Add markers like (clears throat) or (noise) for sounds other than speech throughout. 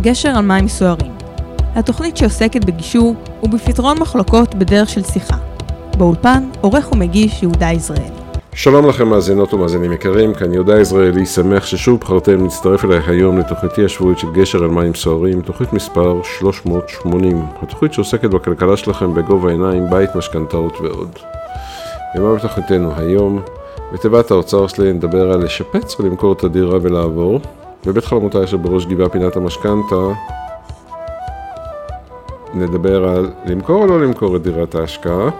גשר על מים סוערים. התוכנית שעוסקת בגישור ובפתרון מחלוקות בדרך של שיחה. באולפן, עורך ומגיש יהודה יזרעאלי. שלום לכם מאזינות ומאזינים יקרים, כאן יהודה יזרעאלי, שמח ששוב בחרתם להצטרף אליי היום לתוכניתי השבועית של גשר על מים סוערים, תוכנית מספר 380, התוכנית שעוסקת בכלכלה שלכם בגובה העיניים, בית, משכנתאות ועוד. ומה בתוכניתנו היום? בתיבת האוצר שלי נדבר על לשפץ ולמכור את הדירה ולעבור. בבית חלומותיי שבראש גבעה פינת המשכנתה נדבר על למכור או לא למכור את דירת ההשקעה.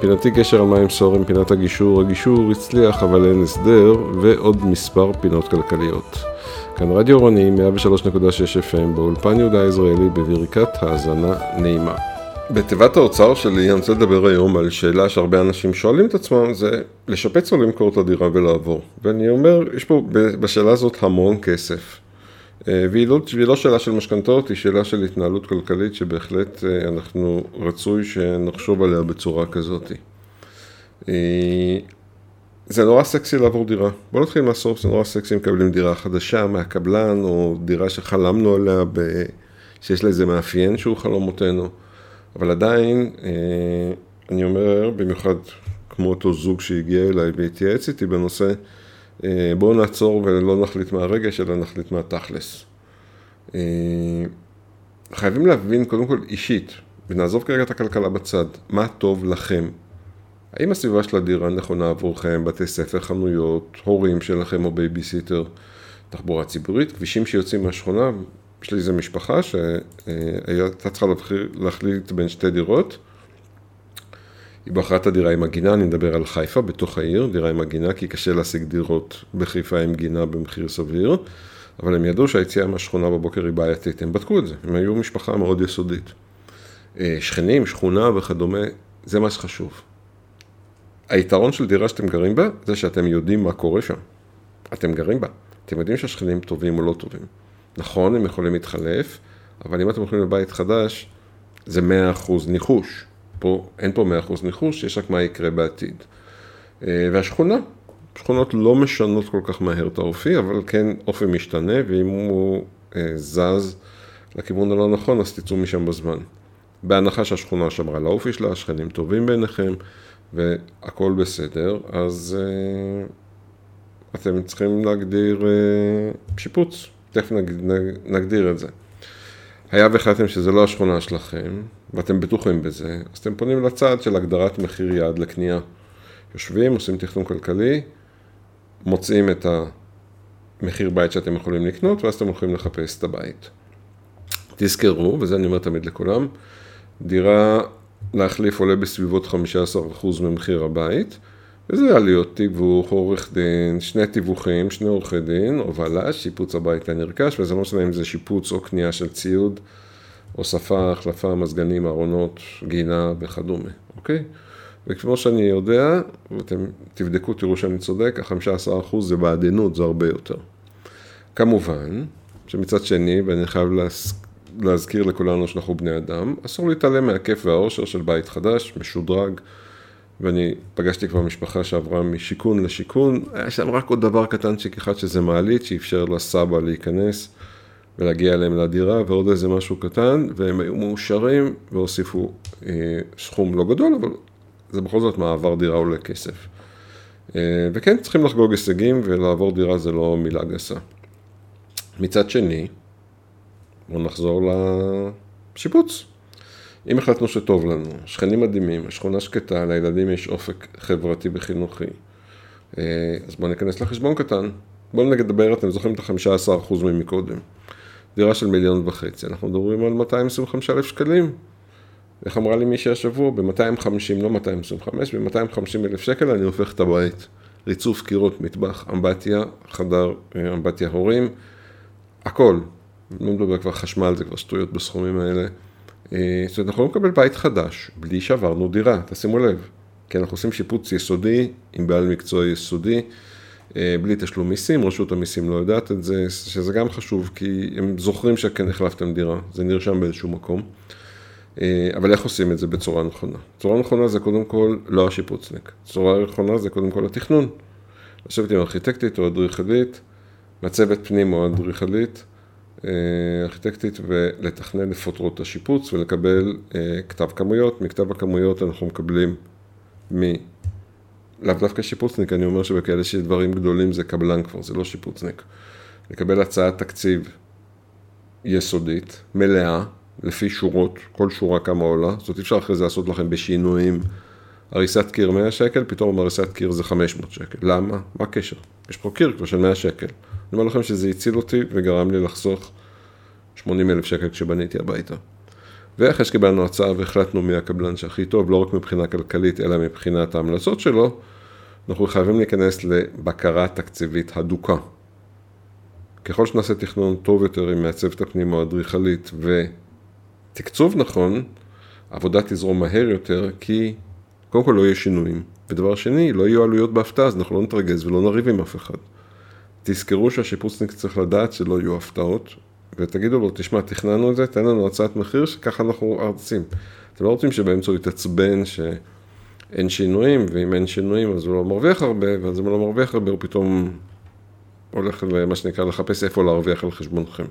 פינתי קשר על מים סורם, פינת הגישור, הגישור הצליח אבל אין הסדר, ועוד מספר פינות כלכליות. כאן רדיו רוני 103.6 FM באולפן יהודה הישראלי בברכת האזנה נעימה. בתיבת האוצר שלי אני רוצה לדבר היום על שאלה שהרבה אנשים שואלים את עצמם, זה לשפץ או למכור את הדירה ולעבור. ואני אומר, יש פה בשאלה הזאת המון כסף. אה, והיא לא, והיא לא שאלה של משכנתאות, היא שאלה של התנהלות כלכלית שבהחלט אה, אנחנו, רצוי שנחשוב עליה בצורה כזאת. אה, זה נורא סקסי לעבור דירה. בוא נתחיל מהסוף, זה נורא סקסי מקבלים דירה חדשה מהקבלן, או דירה שחלמנו עליה, ב... שיש לה איזה מאפיין שהוא חלומותינו. אבל עדיין, אני אומר, במיוחד כמו אותו זוג שהגיע אליי והתייעץ איתי בנושא, אה, בואו נעצור ולא נחליט מהרגש, אלא נחליט מהתכלס. אה, חייבים להבין קודם כל אישית, ונעזוב כרגע את הכלכלה בצד, מה טוב לכם. האם הסביבה של הדירה נכונה עבורכם, בתי ספר, חנויות, הורים שלכם או בייביסיטר, תחבורה ציבורית, כבישים שיוצאים מהשכונה, יש לי איזה משפחה שהייתה צריכה להחליט בין שתי דירות, היא בחרה את הדירה עם הגינה, אני מדבר על חיפה, בתוך העיר, דירה עם הגינה, כי קשה להשיג דירות בחיפה עם גינה במחיר סביר, אבל הם ידעו שהיציאה מהשכונה בבוקר היא בעייתית, הם בדקו את זה, הם היו משפחה מאוד יסודית. אה, שכנים, שכונה וכדומה, זה מה שחשוב. היתרון של דירה שאתם גרים בה, זה שאתם יודעים מה קורה שם. אתם גרים בה. אתם יודעים שהשכנים טובים או לא טובים. נכון, הם יכולים להתחלף, אבל אם אתם הולכים לבית חדש, זה 100% ניחוש. פה, אין פה מאה אחוז ניחוש, יש רק מה יקרה בעתיד. אה, והשכונה, שכונות לא משנות כל כך מהר את האופי, אבל כן אופי משתנה, ואם הוא אה, זז לכיוון הלא נכון, אז תצאו משם בזמן. בהנחה שהשכונה שמרה על האופי שלה, השכנים טובים בעיניכם, והכל בסדר, אז אה, אתם צריכים להגדיר שיפוץ, תכף נגדיר את זה. היה והחלטתם שזה לא השכונה שלכם, ואתם בטוחים בזה, אז אתם פונים לצד של הגדרת מחיר יעד לקנייה. יושבים, עושים תכנון כלכלי, מוצאים את המחיר בית שאתם יכולים לקנות, ואז אתם הולכים לחפש את הבית. תזכרו, וזה אני אומר תמיד לכולם, דירה להחליף עולה בסביבות 15% ממחיר הבית, וזה עלויות תיווך, עורך דין, שני תיווכים, שני עורכי דין, הובלה, שיפוץ הבית הנרכש, וזה לא משנה אם זה שיפוץ או קנייה של ציוד, הוספה, החלפה, מזגנים, ארונות, גינה וכדומה, אוקיי? וכמו שאני יודע, ואתם תבדקו, תראו שאני צודק, ה-15% זה בעדינות, זה הרבה יותר. כמובן, שמצד שני, ואני חייב להז... להזכיר לכולנו שאנחנו בני אדם, אסור להתעלם מהכיף והאושר של בית חדש, משודרג. ואני פגשתי כבר משפחה שעברה משיכון לשיכון, היה שם רק עוד דבר קטנצ'יק אחד שזה מעלית שאפשר לסבא להיכנס ולהגיע אליהם לדירה ועוד איזה משהו קטן והם היו מאושרים והוסיפו אה, סכום לא גדול אבל זה בכל זאת מעבר דירה עולה כסף. אה, וכן צריכים לחגוג הישגים ולעבור דירה זה לא מילה גסה. מצד שני, בואו נחזור לשיפוץ. אם החלטנו שטוב לנו, שכנים מדהימים, השכונה שקטה, לילדים יש אופק חברתי וחינוכי, אה, אז בואו ניכנס לחשבון קטן. בואו נדבר, אתם זוכרים את ה-15% ממקודם. דירה של מיליון וחצי, אנחנו מדברים על 225 אלף שקלים. איך אמרה לי מישהי השבוע? ב-250, לא 225, ב-250 אלף שקל אני הופך את הבית. ריצוף קירות, מטבח, אמבטיה, חדר אה, אמבטיה הורים, הכל. לא מדבר כבר חשמל, זה כבר שטויות בסכומים האלה. אה, זאת אומרת, אנחנו יכולים לקבל בית חדש בלי שעברנו דירה, תשימו לב. כי אנחנו עושים שיפוץ יסודי, עם בעל מקצוע יסודי, אה, בלי תשלום מיסים, רשות המיסים לא יודעת את זה, שזה גם חשוב, כי הם זוכרים שכן החלפתם דירה, זה נרשם באיזשהו מקום. אה, אבל איך עושים את זה בצורה נכונה? צורה נכונה זה קודם כל לא השיפוצניק, צורה נכונה זה קודם כל התכנון. לשבת עם ארכיטקטית או אדריכלית, מצבת פנים או אדריכלית, ארכיטקטית ולתכנן לפוטרות את השיפוץ ולקבל כתב כמויות. מכתב הכמויות אנחנו מקבלים מ... לאו דווקא שיפוצניק, אני אומר שבכאלה שיש דברים גדולים זה קבלן כבר, זה לא שיפוצניק. לקבל הצעת תקציב יסודית, מלאה, לפי שורות, כל שורה כמה עולה, זאת אפשר אחרי זה לעשות לכם בשינויים. הריסת קיר 100 שקל, פתאום הריסת קיר זה 500 שקל. למה? מה הקשר? יש פה קיר כבר של 100 שקל. אני אומר לכם שזה הציל אותי וגרם לי לחסוך 80 אלף שקל כשבניתי הביתה. ואחרי שקיבלנו הצעה והחלטנו מי הקבלן שהכי טוב, לא רק מבחינה כלכלית, אלא מבחינת ההמלצות שלו, אנחנו חייבים להיכנס לבקרה תקציבית הדוקה. ככל שנעשה תכנון טוב יותר עם מעצבת הפנים או אדריכלית ותקצוב נכון, העבודה תזרום מהר יותר, כי קודם כל לא יהיה שינויים. ודבר שני, לא יהיו עלויות בהפתעה, אז אנחנו לא נתרגז ולא נריב עם אף אחד. תזכרו שהשיפוצניק צריך לדעת שלא יהיו הפתעות, ותגידו לו, תשמע, תכננו את זה, תן לנו הצעת מחיר, שככה אנחנו ארצים. אתם לא רוצים שבאמצע הוא יתעצבן שאין שינויים, ואם אין שינויים אז הוא לא מרוויח הרבה, ואז אם הוא לא מרוויח הרבה הוא פתאום הולך למה שנקרא לחפש איפה להרוויח על חשבונכם.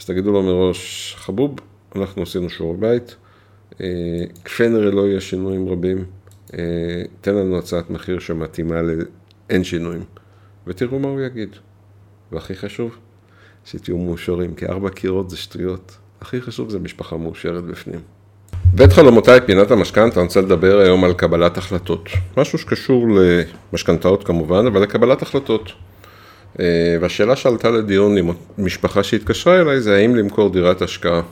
אז תגידו לו מראש, חבוב, אנחנו עשינו שיעורי בית, אה, כפי נראה לא יהיה שינויים רבים, אה, תן לנו הצעת מחיר שמתאימה לאין שינויים, ותראו מה הוא יגיד. והכי חשוב, שתהיו מאושרים, כי ארבע קירות זה שטויות. הכי חשוב זה משפחה מאושרת בפנים. בית חלומותיי, פינת המשכנתה, אני רוצה לדבר היום על קבלת החלטות. משהו שקשור למשכנתאות כמובן, אבל לקבלת החלטות. אה, והשאלה שעלתה לדיון עם משפחה שהתקשרה אליי זה האם למכור דירת השקעה.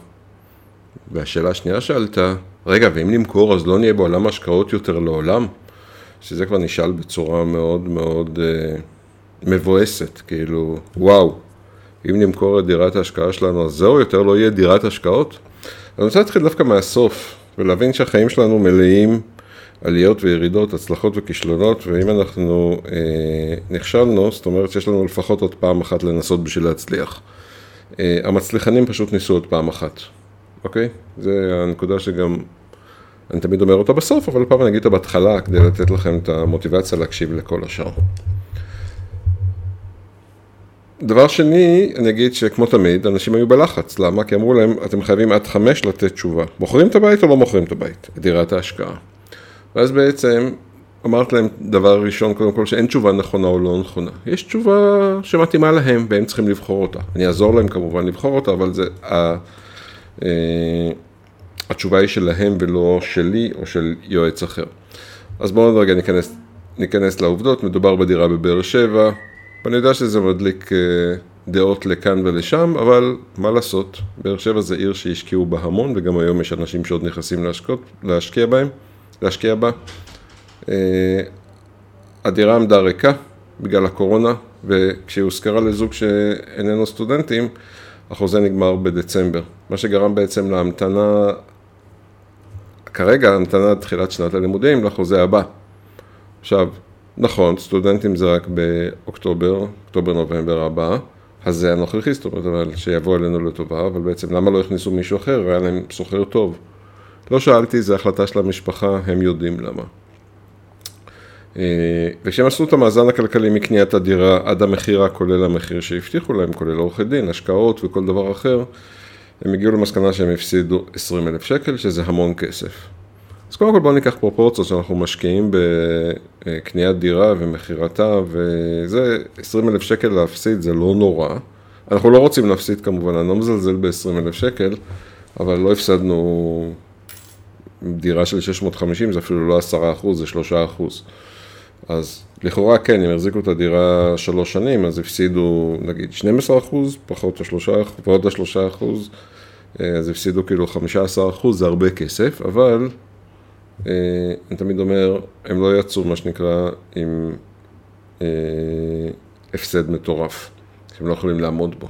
והשאלה השנייה שעלתה, רגע, ואם נמכור אז לא נהיה בעולם השקעות יותר לעולם? שזה כבר נשאל בצורה מאוד מאוד אה, מבואסת, כאילו, וואו, אם נמכור את דירת ההשקעה שלנו, אז זהו, יותר לא יהיה דירת השקעות? אני רוצה להתחיל דווקא מהסוף, ולהבין שהחיים שלנו מלאים עליות וירידות, הצלחות וכישלונות, ואם אנחנו אה, נכשלנו, זאת אומרת שיש לנו לפחות עוד פעם אחת לנסות בשביל להצליח. אה, המצליחנים פשוט ניסו עוד פעם אחת, אוקיי? זה הנקודה שגם אני תמיד אומר אותה בסוף, אבל פעם אני אגיד אותה בהתחלה, כדי לתת לכם את המוטיבציה להקשיב לכל השאר. דבר שני, אני אגיד שכמו תמיד, אנשים היו בלחץ. למה? כי אמרו להם, אתם חייבים עד חמש לתת תשובה. מוכרים את הבית או לא מוכרים את הבית? את דירת ההשקעה. ואז בעצם אמרת להם דבר ראשון, קודם כל, שאין תשובה נכונה או לא נכונה. יש תשובה שמתאימה להם, והם צריכים לבחור אותה. אני אעזור להם כמובן לבחור אותה, אבל זה, ה, אה, התשובה היא שלהם ולא שלי או של יועץ אחר. אז בואו רגע ניכנס, ניכנס לעובדות. מדובר בדירה בבאר שבע. ואני יודע שזה מדליק אה, דעות לכאן ולשם, אבל מה לעשות, באר שבע זה עיר שהשקיעו בה המון, וגם היום יש אנשים שעוד נכנסים להשקות, להשקיע בהם, להשקיע בה. אה, הדירה עמדה ריקה בגלל הקורונה, וכשהיא הושכרה לזוג שאיננו סטודנטים, החוזה נגמר בדצמבר, מה שגרם בעצם להמתנה, כרגע המתנה תחילת שנת הלימודים לחוזה הבא. עכשיו, נכון, סטודנטים זה רק באוקטובר, אוקטובר-נובמבר הבא, אז זה הנוכחי, זאת אומרת, אבל שיבוא אלינו לטובה, אבל בעצם למה לא הכניסו מישהו אחר, היה להם סוחר טוב. לא שאלתי, זו החלטה של המשפחה, הם יודעים למה. אה, וכשהם עשו את המאזן הכלכלי מקניית הדירה עד המכירה, כולל המחיר שהבטיחו להם, כולל עורכי דין, השקעות וכל דבר אחר, הם הגיעו למסקנה שהם הפסידו 20 אלף שקל, שזה המון כסף. אז קודם כל בואו ניקח פרופורציות שאנחנו משקיעים בקניית דירה ומכירתה וזה 20 אלף שקל להפסיד זה לא נורא. אנחנו לא רוצים להפסיד כמובן, אני לא מזלזל ב-20 אלף שקל, אבל לא הפסדנו דירה של 650, זה אפילו לא 10 אחוז, זה 3 אחוז. אז לכאורה כן, אם החזיקו את הדירה שלוש שנים, אז הפסידו נגיד 12 אחוז, פחות פחות השלושה אחוז, אז הפסידו כאילו 15 אחוז, זה הרבה כסף, אבל אני תמיד אומר, הם לא יצאו מה שנקרא עם אה, הפסד מטורף, שהם לא יכולים לעמוד בו.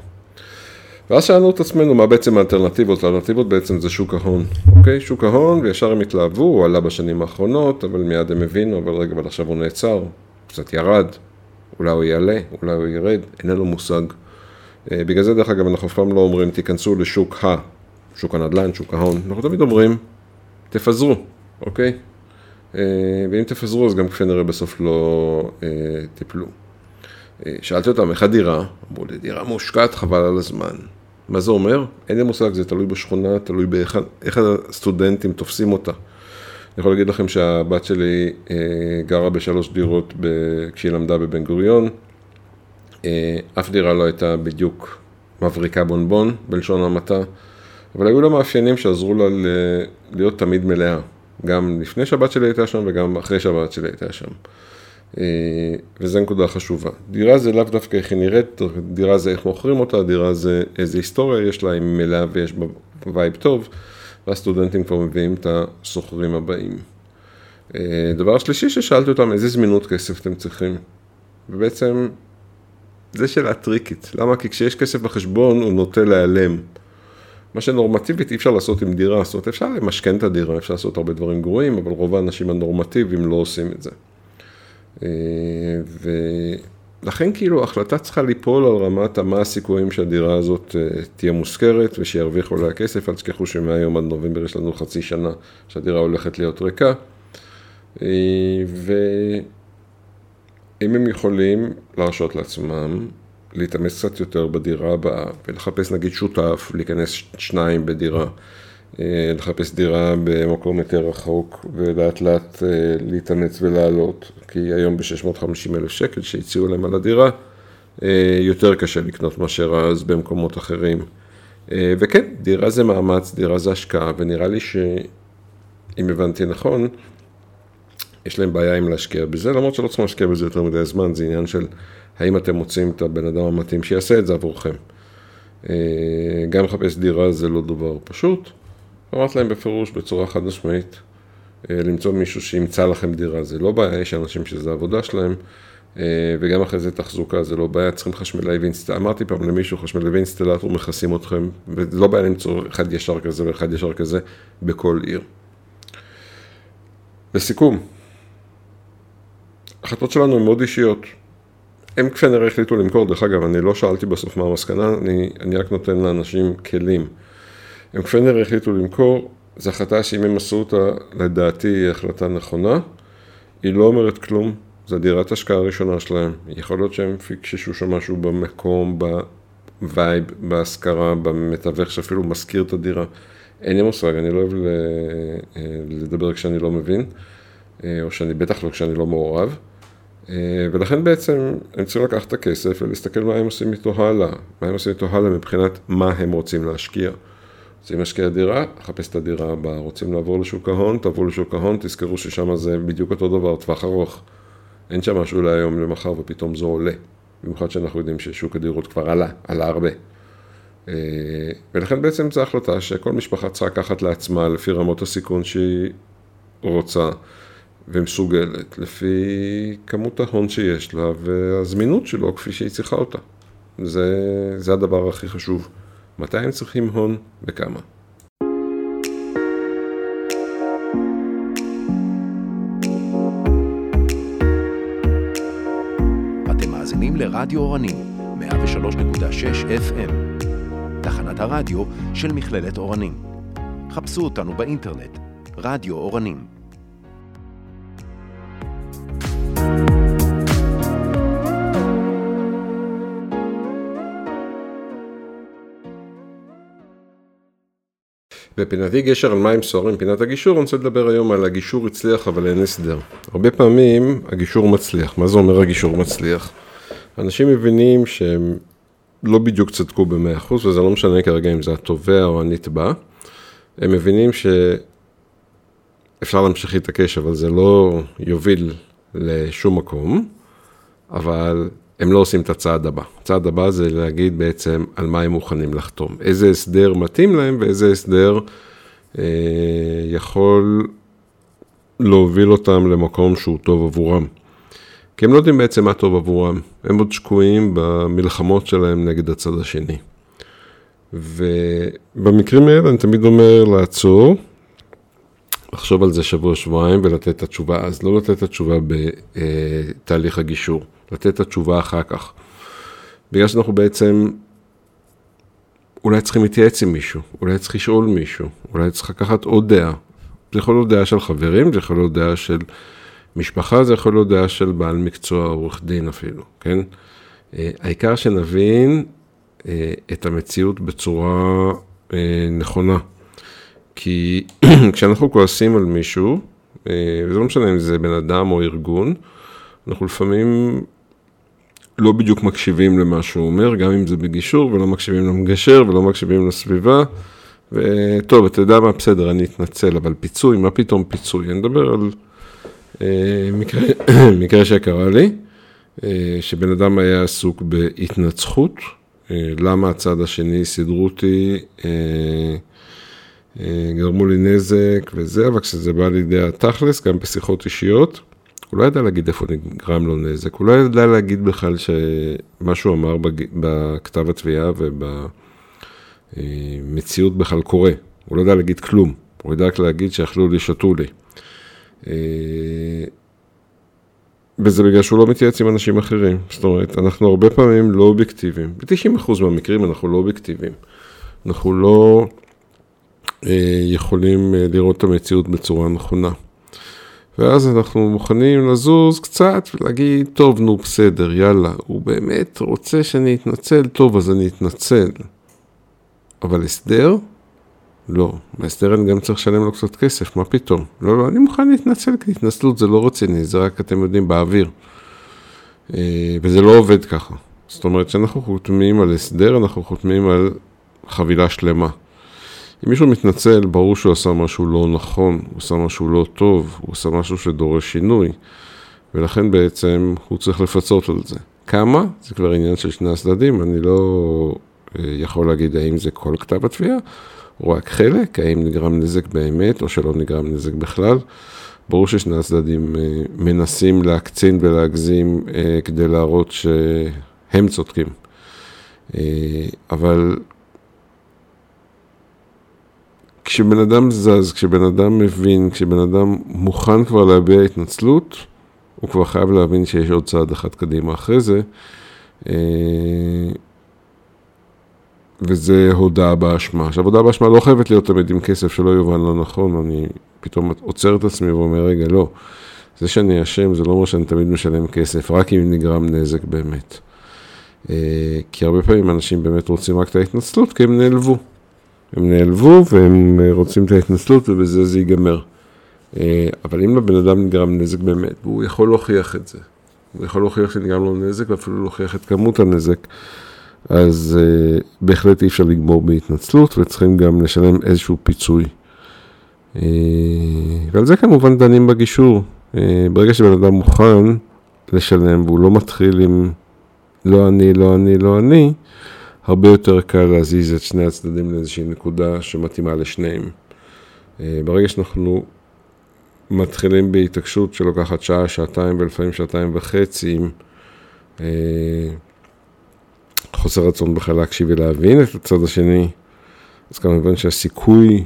ואז שאלנו את עצמנו מה בעצם האלטרנטיבות, האלטרנטיבות בעצם זה שוק ההון, אוקיי? שוק ההון, וישר הם התלהבו, הוא עלה בשנים האחרונות, אבל מיד הם הבינו, אבל רגע, אבל עכשיו הוא נעצר, קצת ירד, אולי הוא יעלה, אולי הוא ירד, אין לנו מושג. אה, בגלל זה דרך אגב אנחנו אף פעם לא אומרים תיכנסו לשוק ה, שוק הנדל"ן, שוק ההון, אנחנו תמיד אומרים תפזרו, אוקיי? אה, ואם תפזרו אז גם כפי נראה בסוף לא אה, תיפלו. אה, שאלתי אותם איך הדירה, אמרו לי דירה מושקעת חבל על הזמן. מה זה אומר? אין לי מושג, זה תלוי בשכונה, תלוי באיך איך הסטודנטים תופסים אותה. אני יכול להגיד לכם שהבת שלי אה, גרה בשלוש דירות ב, כשהיא למדה בבן גוריון. אה, אף דירה לא הייתה בדיוק מבריקה בונבון, בלשון המעטה, אבל היו לה מאפיינים שעזרו לה להיות תמיד מלאה. גם לפני שהבת שלי הייתה שם וגם אחרי שהבת שלי הייתה שם. אה, וזו נקודה חשובה. דירה זה לאו דווקא איך היא נראית, דירה זה איך מוכרים אותה, דירה זה איזה היסטוריה יש לה, היא מלאה ויש בה vibe טוב, והסטודנטים כבר מביאים את הסוחרים הבאים. אה, דבר שלישי ששאלתי אותם, איזה זמינות כסף אתם צריכים? ובעצם, זה שאלה טריקית. למה? כי כשיש כסף בחשבון, הוא נוטה להיעלם. מה שנורמטיבית אי אפשר לעשות עם דירה, זאת אומרת אפשר למשכן את הדירה, אפשר לעשות הרבה דברים גרועים, אבל רוב האנשים הנורמטיביים לא עושים את זה. אה, ולכן כאילו ההחלטה צריכה ליפול על רמת מה הסיכויים שהדירה הזאת אה, תהיה מושכרת ושירוויחו עליה כסף, אל תשכחו שמהיום עד נובמבר יש לנו חצי שנה שהדירה הולכת להיות ריקה. אה, ואם הם יכולים להרשות לעצמם להתאמץ קצת יותר בדירה הבאה ולחפש נגיד שותף, להיכנס שניים בדירה, אה, לחפש דירה במקום יותר רחוק ולאט לאט אה, להתאמץ ולעלות, כי היום ב-650 אלף שקל שהציעו להם על הדירה, אה, יותר קשה לקנות מאשר אז במקומות אחרים. וכן, דירה זה מאמץ, דירה זה השקעה, ונראה לי שאם הבנתי נכון, יש להם בעיה עם להשקיע בזה, למרות שלא צריכים להשקיע בזה יותר מדי זמן, זה עניין של האם אתם מוצאים את הבן אדם המתאים שיעשה את זה עבורכם. גם לחפש דירה זה לא דבר פשוט. אמרתי להם בפירוש, בצורה חד משמעית, אה, למצוא מישהו שימצא לכם דירה, זה לא בעיה, יש אנשים שזה עבודה שלהם, אה, וגם אחרי זה תחזוקה, זה לא בעיה, צריכים חשמלאי ואינסטלטור, אמרתי פעם למישהו, חשמלאי ואינסטלטור מכסים אתכם, וזה לא בעיה למצוא אחד ישר כזה ואחד ישר כזה בכל עיר. לסיכום, החלטות שלנו הן מאוד אישיות. הם כנראה החליטו למכור, דרך אגב, אני לא שאלתי בסוף מה המסקנה, אני, אני רק נותן לאנשים כלים. הם כפנר החליטו למכור, זו החלטה שאם הם עשו אותה, לדעתי היא החלטה נכונה. היא לא אומרת כלום, זו דירת השקעה הראשונה שלהם. יכול להיות שהם פיקששו שם משהו במקום, ב vibe, בהשכרה, במתווך שאפילו משכיר את הדירה. אין לי מושג, אני לא אוהב לדבר כשאני לא מבין, או שאני בטח לא כשאני לא מעורב. ולכן בעצם הם צריכים לקחת את הכסף ולהסתכל מה הם עושים איתו הלאה, מה הם עושים איתו הלאה מבחינת מה הם רוצים להשקיע. רוצים להשקיע דירה, חפש את הדירה הבאה. רוצים לעבור לשוק ההון, תעברו לשוק ההון, תזכרו ששם זה בדיוק אותו דבר, טווח ארוך. אין שם משהו להיום למחר ופתאום זה עולה. במיוחד שאנחנו יודעים ששוק הדירות כבר עלה, עלה הרבה. אה, ולכן בעצם זו החלטה שכל משפחה צריכה לקחת לעצמה לפי רמות הסיכון שהיא רוצה ומסוגלת, לפי כמות ההון שיש לה והזמינות שלו כפי שהיא צריכה אותה. זה, זה הדבר הכי חשוב. מתי הם צריכים הון וכמה. אתם מאזינים לרדיו אורנים, 103.6 FM, תחנת הרדיו של מכללת אורנים. חפשו אותנו באינטרנט, רדיו אורנים. בפינתי גשר על מים סוערים, פינת הגישור, אני רוצה לדבר היום על הגישור הצליח אבל אין הסדר. הרבה פעמים הגישור מצליח, מה זה אומר הגישור מצליח? אנשים מבינים שהם לא בדיוק צדקו ב-100% וזה לא משנה כרגע אם זה התובע או הנתבע. הם מבינים שאפשר להמשיך להתעקש אבל זה לא יוביל לשום מקום, אבל הם לא עושים את הצעד הבא. הצעד הבא זה להגיד בעצם על מה הם מוכנים לחתום. איזה הסדר מתאים להם ואיזה הסדר אה, יכול להוביל אותם למקום שהוא טוב עבורם. כי הם לא יודעים בעצם מה טוב עבורם. הם עוד שקועים במלחמות שלהם נגד הצד השני. ובמקרים האלה אני תמיד אומר לעצור, לחשוב על זה שבוע-שבועיים ולתת את התשובה אז, לא לתת את התשובה בתהליך הגישור. לתת את התשובה אחר כך. בגלל שאנחנו בעצם אולי צריכים להתייעץ עם מישהו, אולי צריך לשאול מישהו, אולי צריך לקחת עוד דעה. זה יכול להיות דעה של חברים, זה יכול להיות דעה של משפחה, זה יכול להיות דעה של בעל מקצוע, עורך דין אפילו, כן? אה, העיקר שנבין את המציאות בצורה נכונה. כי (clears throat) כשאנחנו כועסים על מישהו, וזה לא משנה אם זה בן אדם או ארגון, אנחנו לפעמים לא בדיוק מקשיבים למה שהוא אומר, גם אם זה בגישור, ולא מקשיבים למגשר, ולא מקשיבים לסביבה. וטוב, אתה יודע מה, בסדר, אני אתנצל, אבל פיצוי, מה פתאום פיצוי? אני מדבר על אה, מקרה, (coughs) שקרה לי, אה, שבן אדם היה עסוק בהתנצחות, אה, למה הצד השני סידרו אותי, גרמו לי נזק וזה, אבל כשזה בא לידי התכלס, גם בשיחות אישיות, הוא לא ידע להגיד איפה נגרם לו נזק, הוא לא ידע להגיד בכלל שמה שהוא אמר בכתב התביעה ובמציאות בכלל קורה. הוא לא ידע להגיד כלום, הוא ידע רק להגיד שאכלו לי, שתו לי. אה, וזה בגלל שהוא לא מתייעץ עם אנשים אחרים. זאת אומרת, אנחנו הרבה פעמים לא אובייקטיביים. ב-90% מהמקרים אנחנו לא אובייקטיביים. אנחנו לא אה, יכולים אה, לראות את המציאות בצורה נכונה. ואז אנחנו מוכנים לזוז קצת ולהגיד, טוב, נו, בסדר, יאללה, הוא באמת רוצה שאני אתנצל, טוב, אז אני אתנצל. אבל הסדר? לא. בהסדר אני גם צריך לשלם לו קצת כסף, מה פתאום? לא, לא, אני מוכן להתנצל, כי התנצלות זה לא רציני, זה רק, אתם יודעים, באוויר. אה, וזה לא עובד ככה. זאת אומרת, כשאנחנו חותמים על הסדר, אנחנו חותמים על חבילה שלמה. אם מישהו מתנצל, ברור שהוא עשה משהו לא נכון, הוא עשה משהו לא טוב, הוא עשה משהו שדורש שינוי, ולכן בעצם הוא צריך לפצות על זה. כמה? זה כבר עניין של שני הצדדים, אני לא אה, יכול להגיד האם זה כל כתב התביעה, או רק חלק, האם נגרם נזק באמת, או שלא נגרם נזק בכלל. ברור ששני הצדדים אה, מנסים להקצין ולהגזים אה, כדי להראות שהם צודקים. אבל כשבן אדם זז, כשבן אדם מבין, כשבן אדם מוכן כבר להביע התנצלות, הוא כבר חייב להבין שיש עוד צעד אחד קדימה אחרי זה. אה, וזה הודעה באשמה. עכשיו, הודעה באשמה לא חייבת להיות תמיד עם כסף, שלא יובן לא נכון, אני פתאום עוצר את עצמי ואומר, רגע, לא, זה שאני אשם זה לא אומר שאני תמיד משלם כסף, רק אם נגרם נזק באמת. אה, כי הרבה פעמים אנשים באמת רוצים רק את ההתנצלות, כי הם נעלבו. הם נעלבו והם אה, רוצים את ההתנצלות ובזה זה ייגמר. אה, אבל אם לבן אדם נגרם נזק באמת, והוא יכול להוכיח את זה, הוא יכול להוכיח שנגרם לו נזק ואפילו להוכיח את כמות הנזק, אז uh, בהחלט אי אפשר לגמור בהתנצלות וצריכים גם לשלם איזשהו פיצוי. ועל זה כמובן דנים בגישור. ברגע שבן אדם מוכן לשלם והוא לא מתחיל עם לא אני, לא אני, לא אני, הרבה יותר קל להזיז את שני הצדדים לאיזושהי נקודה שמתאימה לשניהם. אה, ברגע שאנחנו מתחילים בהתעקשות שלוקחת שעה, שעתיים ולפעמים שעתיים וחצי, עם אה, חוסר רצון בכלל להקשיב ולהבין את הצד השני, אז כמובן שהסיכוי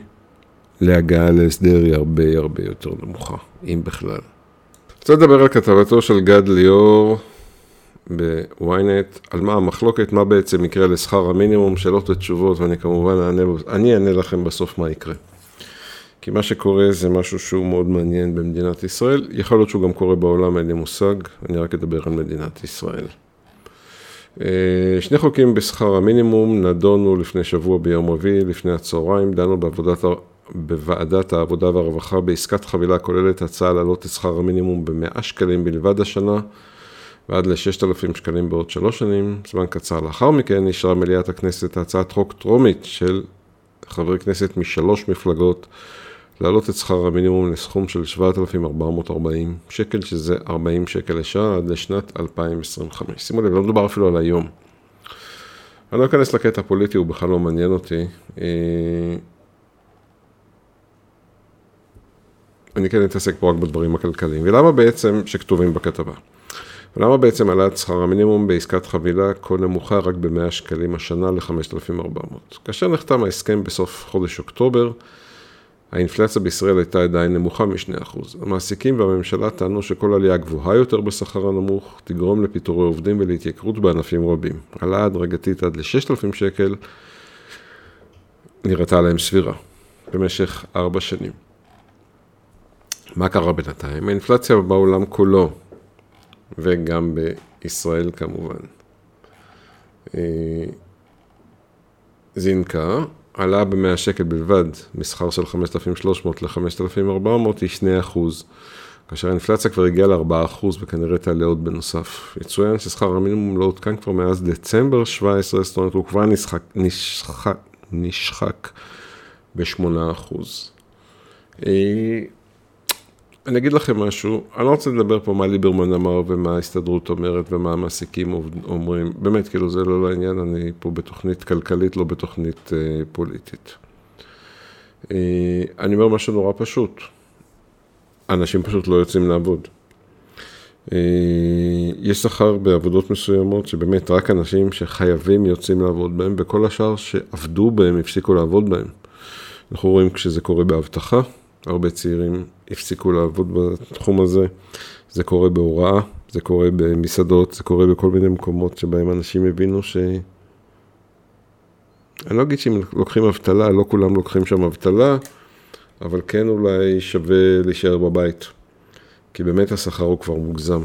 להגעה להסדר היא הרבה הרבה יותר נמוכה, אם בכלל. רוצה לדבר על כתבתו של גד ליאור בוויינט, על מה המחלוקת, מה בעצם יקרה לשכר המינימום, שאלות ותשובות, ואני כמובן אענה, אני אענה לכם בסוף מה יקרה. כי מה שקורה זה משהו שהוא מאוד מעניין במדינת ישראל, יכול להיות שהוא גם קורה בעולם, אין לי מושג, אני רק אדבר על מדינת ישראל. אה, שני חוקים בשכר המינימום נדונו לפני שבוע ביום רביעי, לפני הצהריים, דנו בעבודת, בוועדת העבודה והרווחה בעסקת חבילה כוללת הצעה להעלות את שכר המינימום ב-100 שקלים בלבד השנה. ועד ל-6,000 שקלים בעוד שלוש שנים. זמן קצר לאחר מכן אישרה מליאת הכנסת הצעת חוק טרומית של חברי כנסת משלוש מפלגות להעלות את שכר המינימום לסכום של 7,440 שקל, שזה 40 שקל לשעה עד לשנת 2025. שימו לב, לא מדובר אפילו על היום. אני לא אכנס לקטע הפוליטי, הוא בכלל לא מעניין אותי. אה, אני כן אתעסק פה רק בדברים הכלכליים. ולמה בעצם שכתובים בכתבה? ולמה בעצם העלאת שכר המינימום בעסקת חבילה כה נמוכה רק ב-100 שקלים השנה ל-5,400? כאשר נחתם ההסכם בסוף חודש אוקטובר, האינפלציה בישראל הייתה עדיין נמוכה מ-2%. המעסיקים והממשלה טענו שכל עלייה גבוהה יותר בשכר הנמוך תגרום לפיטורי עובדים ולהתייקרות בענפים רבים. העלאה הדרגתית עד ל-6,000 שקל נראתה להם סבירה במשך ארבע שנים. מה קרה בינתיים? האינפלציה בעולם כולו וגם בישראל כמובן. אה, זינקה, העלאה ב-100 שקל בלבד, מסחר של 5,300 ל-5,400 היא 2 אחוז. כאשר האינפלציה כבר הגיעה ל-4 אחוז וכנראה תעלה עוד בנוסף. יצוין ששכר המינימום לא עודכן כבר מאז דצמבר 17, זאת אומרת הוא כבר נשחק, נשחק, נשחק ב-8 אחוז. אני אגיד לכם משהו, אני לא רוצה לדבר פה מה ליברמן אמר ומה ההסתדרות אומרת ומה המעסיקים אומרים, באמת, כאילו זה לא לעניין, אני פה בתוכנית כלכלית, לא בתוכנית אה, פוליטית. אה, אני אומר משהו נורא פשוט, אנשים פשוט לא יוצאים לעבוד. אה, יש שכר בעבודות מסוימות שבאמת רק אנשים שחייבים יוצאים לעבוד בהם, וכל השאר שעבדו בהם הפסיקו לעבוד בהם. אנחנו רואים כשזה קורה באבטחה, הרבה צעירים הפסיקו לעבוד בתחום הזה, זה קורה בהוראה, זה קורה במסעדות, זה קורה בכל מיני מקומות שבהם אנשים הבינו ש... אני לא אגיד שאם לוקחים אבטלה, לא כולם לוקחים שם אבטלה, אבל כן אולי שווה להישאר בבית, כי באמת השכר הוא כבר מוגזם.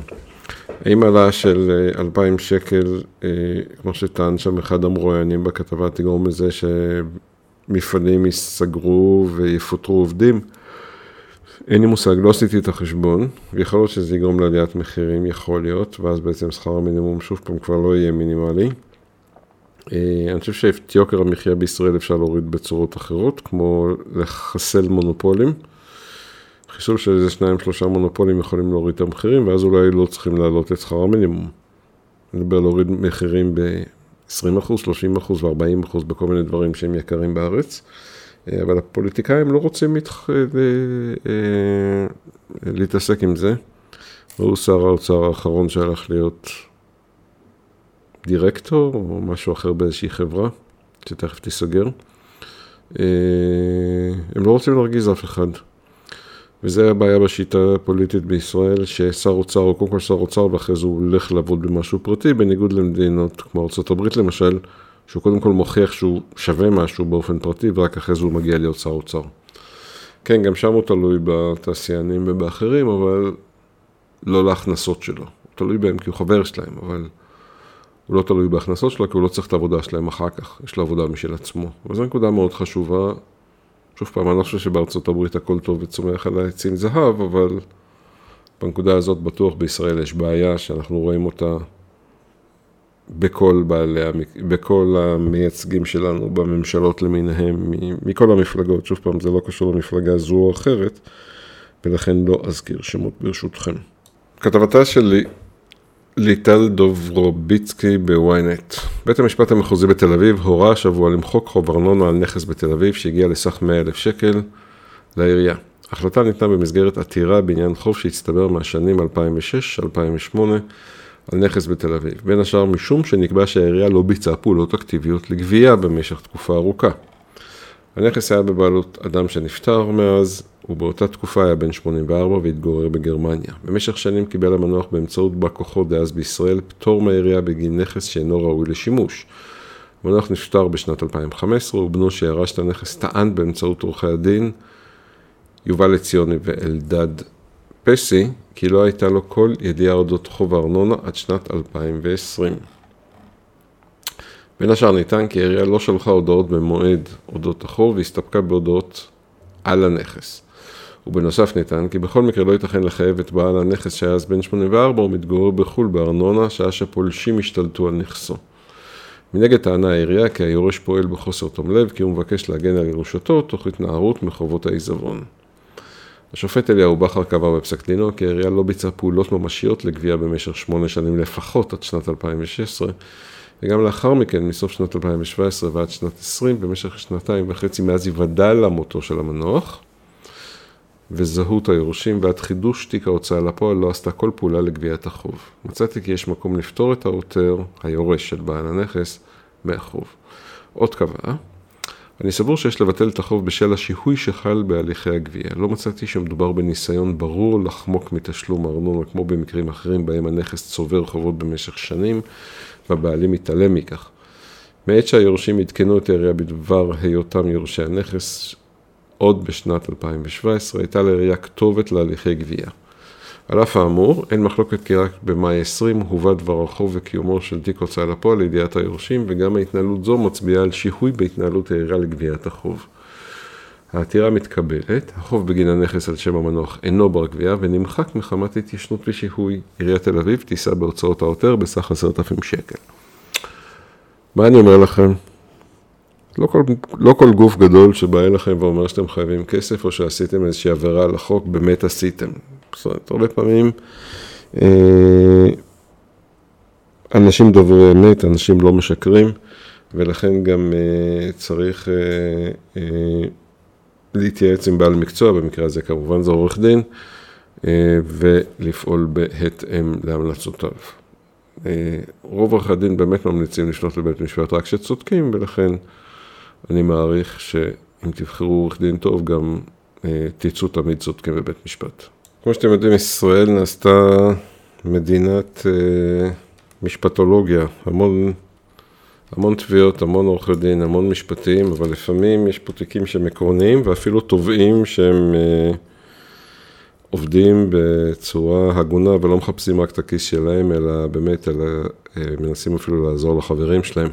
האם העלאה של 2,000 אה, שקל, אה, כמו שטען שם אחד המרואיינים בכתבה, תגרום לזה שמפעלים ייסגרו ויפוטרו עובדים? אין לי מושג, לא עשיתי את החשבון, ויכול להיות שזה יגרום לעליית מחירים, יכול להיות, ואז בעצם שכר המינימום שוב פעם כבר לא יהיה מינימלי. אה, אני חושב שאת יוקר המחיה בישראל אפשר להוריד בצורות אחרות, כמו לחסל מונופולים. חיסול של איזה שניים שלושה מונופולים יכולים להוריד את המחירים, ואז אולי לא צריכים להעלות את שכר המינימום. אני מדבר להוריד מחירים ב-20%, 30% ו-40% בכל מיני דברים שהם יקרים בארץ. אה, אבל הפוליטיקאים לא רוצים מתח... אה, להתעסק עם זה. והוא שר האוצר האחרון שהלך להיות דירקטור או משהו אחר באיזושהי חברה, שתכף תיסגר. אה, הם לא רוצים להרגיז אף אחד. וזה הבעיה בשיטה הפוליטית בישראל, ששר אוצר, או קודם כל שר אוצר, ואחרי זה הוא הולך לעבוד במשהו פרטי, בניגוד למדינות כמו ארה"ב למשל, שהוא קודם כל מוכיח שהוא שווה משהו באופן פרטי, ורק אחרי זה הוא מגיע להיות שר אוצר. כן, גם שם הוא תלוי בתעשיינים ובאחרים, אבל לא להכנסות שלו. הוא תלוי בהם כי הוא חבר שלהם, אבל הוא לא תלוי בהכנסות שלו, כי הוא לא צריך את העבודה שלהם אחר כך, יש לו עבודה משל עצמו. וזו נקודה מאוד חשובה. שוב פעם, אני לא חושב שבארצות הברית הכל טוב וצומח על העצים זהב, אבל בנקודה הזאת בטוח בישראל יש בעיה שאנחנו רואים אותה בכל בעלי, בכל המייצגים שלנו בממשלות למיניהם, מכל המפלגות, שוב פעם, זה לא קשור למפלגה זו או אחרת, ולכן לא אזכיר שמות ברשותכם. כתבתה שלי ליטל דוברוביצקי בוויינט. בית המשפט המחוזי בתל אביב הורה השבוע למחוק חוב ארנונה על נכס בתל אביב שהגיע לסך 100 אלף שקל לעירייה. ההחלטה ניתנה במסגרת עתירה בעניין חוב שהצטבר מהשנים 2006-2008 על נכס בתל אביב. בין השאר משום שנקבע שהעירייה לא ביצעה פעולות אקטיביות לגבייה במשך תקופה ארוכה. הנכס היה בבעלות אדם שנפטר מאז, ובאותה תקופה היה בן 84 והתגורר בגרמניה. במשך שנים קיבל המנוח באמצעות בא כוחו דאז בישראל פטור מהעירייה בגין נכס שאינו ראוי לשימוש. המנוח נפטר בשנת 2015 ובנו שירש את הנכס טען באמצעות עורכי הדין יובל עציוני ואלדד פסי כי לא הייתה לו כל ידיעה אודות חוב הארנונה עד שנת 2020. בין השאר ניתן כי העירייה לא שלחה הודעות במועד אודות החוב והסתפקה בהודעות על הנכס. ובנוסף ניתן כי בכל מקרה לא ייתכן לחייב את בעל הנכס שהיה אז בן 84 ומתגורר בחו"ל בארנונה שעה שפולשים השתלטו על נכסו. מנגד טענה העירייה כי היורש פועל בחוסר תום לב כי הוא מבקש להגן על ירושתו תוך התנערות מחובות העיזבון. השופט אליהו בכר קבע בפסק דינו כי העירייה לא ביצעה פעולות ממשיות לגבייה במשך שמונה שנים לפחות עד שנת 2016 וגם לאחר מכן, מסוף שנת 2017 ועד שנת 2020, במשך שנתיים וחצי מאז היוודע למותו של המנוח, וזהות היורשים ועד חידוש תיק ההוצאה לפועל לא עשתה כל פעולה לגביית החוב. מצאתי כי יש מקום לפתור את העותר, היורש של בעל הנכס, מהחוב. עוד קבעה, אני סבור שיש לבטל את החוב בשל השיהוי שחל בהליכי הגבייה. לא מצאתי שמדובר בניסיון ברור לחמוק מתשלום ארנונה כמו במקרים אחרים בהם הנכס צובר חובות במשך שנים והבעלים מתעלם מכך. מעת שהיורשים עדכנו את העירייה בדבר היותם יורשי הנכס, עוד בשנת 2017 הייתה לעירייה כתובת להליכי גבייה. על אף האמור, אין מחלוקת כי רק במאי 20 הובא דבר החוב וקיומו של תיק הוצאה לפועל לידיעת היורשים, וגם ההתנהלות זו מצביעה על שיהוי בהתנהלות העירה לגביית החוב. העתירה מתקבלת, החוב בגין הנכס על שם המנוח אינו בר גבייה ונמחק מחמת התיישנות ושיהוי. עיריית תל אביב תישא בהוצאות העותר בסך עשרת אלפים שקל. מה אני אומר לכם? לא כל, לא כל גוף גדול שבא אליכם ואומר שאתם חייבים כסף או שעשיתם איזושהי עבירה על החוק, באמת עשיתם. זאת אומרת, הרבה פעמים אה, אנשים דוברי אמת, אנשים לא משקרים, ולכן גם אה, צריך אה, להתייעץ עם בעל מקצוע, במקרה הזה כמובן זה עורך דין, ולפעול בהתאם להמלצותיו. רוב עורכי הדין באמת ממליצים לפנות לבית משפט רק כשצודקים, ולכן אני מעריך שאם תבחרו עורך דין טוב, גם תצאו תמיד צודקים בבית משפט. כמו שאתם יודעים, ישראל נעשתה מדינת משפטולוגיה, המון המון תביעות, המון עורכי דין, המון משפטים, אבל לפעמים יש פה תיקים שהם עקרוניים ואפילו תובעים שהם אה, עובדים בצורה הגונה ולא מחפשים רק את הכיס שלהם, אלא באמת, אלא אה, מנסים אפילו לעזור לחברים שלהם.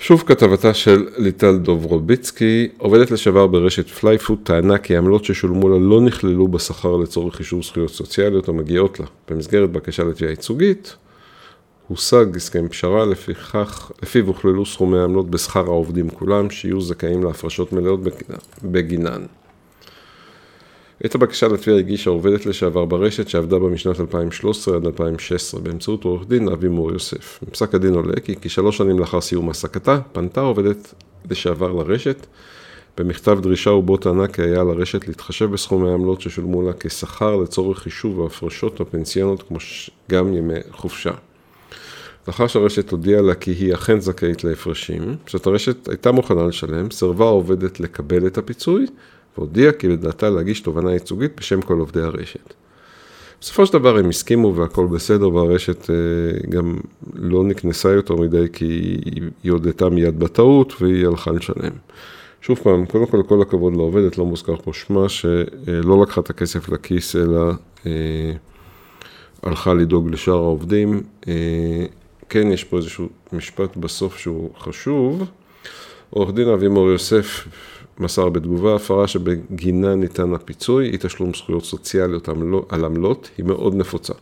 שוב כתבתה של ליטל דוברוביצקי, עובדת לשעבר ברשת פלייפוד, טענה כי העמלות ששולמו לה לא נכללו בשכר לצורך חישוב זכויות סוציאליות המגיעות לה. במסגרת בקשה לתביעה ייצוגית, הושג הסכם פשרה, לפיכך, לפיו הוכללו סכומי העמלות בשכר העובדים כולם, שיהיו זכאים להפרשות מלאות בגינן. את הבקשה לתביעה הגישה עובדת לשעבר ברשת שעבדה בה משנת 2013 עד 2016 באמצעות עורך דין אבי מור יוסף. מפסק הדין עולה כי כשלוש שנים לאחר סיום העסקתה פנתה עובדת לשעבר לרשת במכתב דרישה ובו טענה כי היה לרשת להתחשב בסכומי העמלות ששולמו לה כשכר לצורך חישוב ההפרשות הפנסיונות כמו גם ימי חופשה. לאחר שהרשת הודיעה לה כי היא אכן זכאית להפרשים, כשאת הרשת הייתה מוכנה לשלם, סירבה העובדת לקבל את הפיצוי, והודיעה כי לדעתה להגיש תובנה ייצוגית בשם כל עובדי הרשת. בסופו של דבר הם הסכימו והכל בסדר, והרשת אה, גם לא נקנסה יותר מדי כי היא הודתה מיד בטעות והיא הלכה לשלם. שוב פעם, קודם כל כל הכבוד לעובדת, לא מוזכר פה שמה, שלא לקחה את הכסף לכיס אלא אה, הלכה לדאוג לשאר העובדים. אה, כן יש פה איזשהו משפט בסוף שהוא חשוב. עורך דין אבי מור יוסף מסר בתגובה, הפרה שבגינה ניתן הפיצוי, אי תשלום זכויות סוציאליות על עמלות, היא מאוד נפוצה.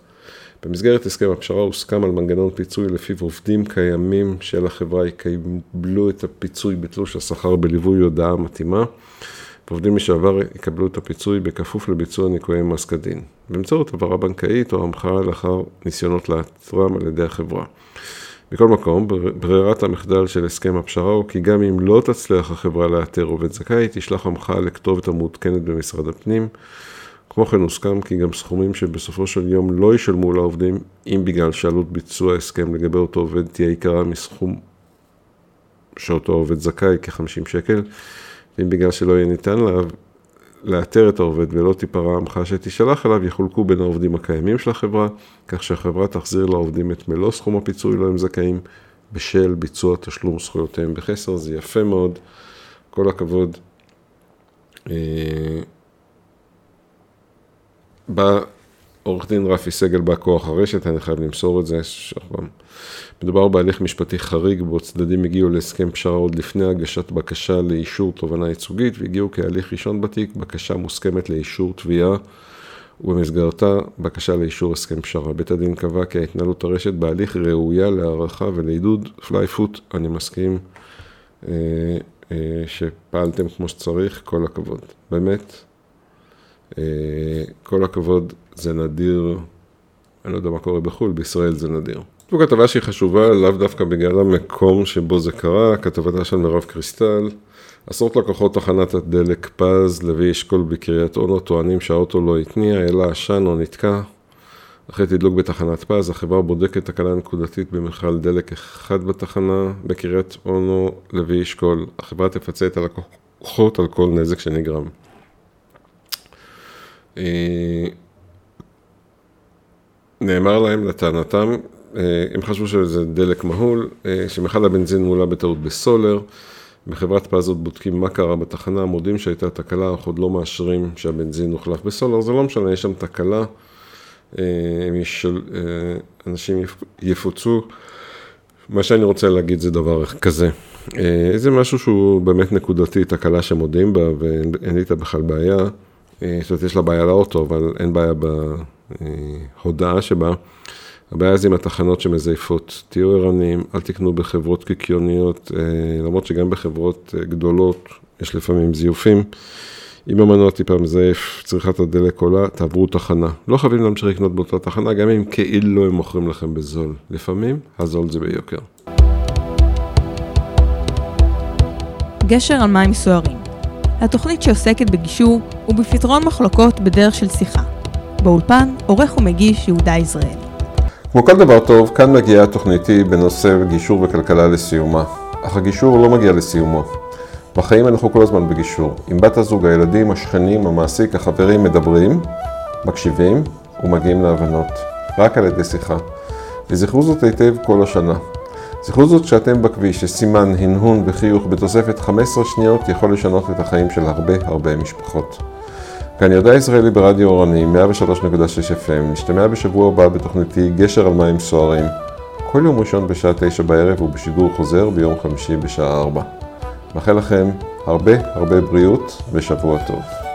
במסגרת הסכם הפשרה הוסכם על מנגנון פיצוי לפיו עובדים קיימים של החברה יקבלו את הפיצוי בתלוש השכר בליווי הודעה מתאימה, ועובדים משעבר יקבלו את הפיצוי בכפוף לביצוע ניכויי מס כדין, באמצעות העברה בנקאית או המחאה לאחר ניסיונות לאתרם על ידי החברה. מכל מקום, ברירת המחדל של הסכם הפשרה הוא כי גם אם לא תצליח החברה לאתר עובד זכאי, תשלח המחאה לכתובת המעודכנת במשרד הפנים. כמו כן הוסכם כי גם סכומים שבסופו של יום לא ישלמו לעובדים, אם בגלל שעלות ביצוע הסכם לגבי אותו עובד תהיה יקרה מסכום שאותו עובד זכאי, כ-50 שקל, ואם בגלל שלא יהיה ניתן לאתר את העובד ולא תיפרע המחאה שתישלח אליו, יחולקו בין העובדים הקיימים של החברה, כך שהחברה תחזיר לעובדים את מלוא סכום הפיצוי לו הם זכאים, בשל ביצוע תשלום זכויותיהם בחסר, זה יפה מאוד, כל הכבוד. אה, בא עורך דין רפי סגל בא כוח הרשת, אני חייב למסור את זה. מדובר בהליך משפטי חריג בו צדדים הגיעו להסכם פשרה עוד לפני הגשת בקשה לאישור תובנה ייצוגית והגיעו כהליך ראשון בתיק בקשה מוסכמת לאישור תביעה ובמסגרתה בקשה לאישור הסכם פשרה. בית הדין קבע כי ההתנהלות הרשת בהליך ראויה להערכה ולעידוד פליי פוט, אני מסכים אה, אה, שפעלתם כמו שצריך, כל הכבוד. באמת, אה, כל הכבוד, זה נדיר, אני לא יודע מה קורה בחו"ל, בישראל זה נדיר. זו כתבה שהיא חשובה לאו דווקא בגלל המקום שבו זה קרה, כתבתה של מירב קריסטל. עשרות לקוחות תחנת הדלק פז, לוי אשכול בקריית אונו, טוענים שהאוטו לא התניע, אלא עשן או נתקע. אחרי תדלוק בתחנת פז, החברה בודקת תקלה נקודתית במכל דלק אחד בתחנה, בקריית אונו, לוי אשכול. החברה תפצה את הלקוחות על כל נזק שנגרם. אה, נאמר להם לטענתם, אה, הם חשבו שזה דלק מהול, אה, שמכל הבנזין מולא בטעות בסולר, בחברת פאזות בודקים מה קרה בתחנה, מודים שהייתה תקלה, אך עוד לא מאשרים שהבנזין הוחלף בסולר, זה לא משנה, יש שם תקלה, אנשים יפוצו. מה שאני רוצה להגיד זה דבר כזה, זה משהו שהוא באמת נקודתי, תקלה שמודים בה ואין לי איתה בכלל בעיה, זאת אומרת יש לה בעיה לאוטו, אבל אין בעיה בהודעה שבה. הבעיה זה עם התחנות שמזייפות, תהיו ערניים, אל תקנו בחברות קיקיוניות, למרות שגם בחברות גדולות יש לפעמים זיופים. אם המנוע טיפה מזייף, צריכת הדלק עולה, תעברו תחנה. לא חייבים להמשיך לקנות באותה תחנה, גם אם כאילו הם מוכרים לכם בזול. לפעמים, הזול זה ביוקר. גשר על מים סוערים. התוכנית שעוסקת בגישור ובפתרון מחלוקות בדרך של שיחה. באולפן, עורך ומגיש יהודה יזרעאל. כמו כל דבר טוב, כאן מגיעה התוכניתי בנושא גישור וכלכלה לסיומה. אך הגישור לא מגיע לסיומו. בחיים אנחנו כל הזמן בגישור. עם בת הזוג, הילדים, השכנים, המעסיק, החברים מדברים, מקשיבים ומגיעים להבנות. רק על ידי שיחה. וזכרו זאת היטב כל השנה. זכרו זאת כשאתם בכביש, שסימן, הנהון וחיוך בתוספת 15 שניות יכול לשנות את החיים של הרבה הרבה משפחות. כאן יהודה ישראלי ברדיו אורני, 103.6 FM, נשתמע בשבוע הבא בתוכניתי גשר על מים סוערים. כל יום ראשון בשעה 9 בערב ובשידור חוזר ביום חמישי בשעה 4. מאחל לכם הרבה הרבה בריאות ושבוע טוב.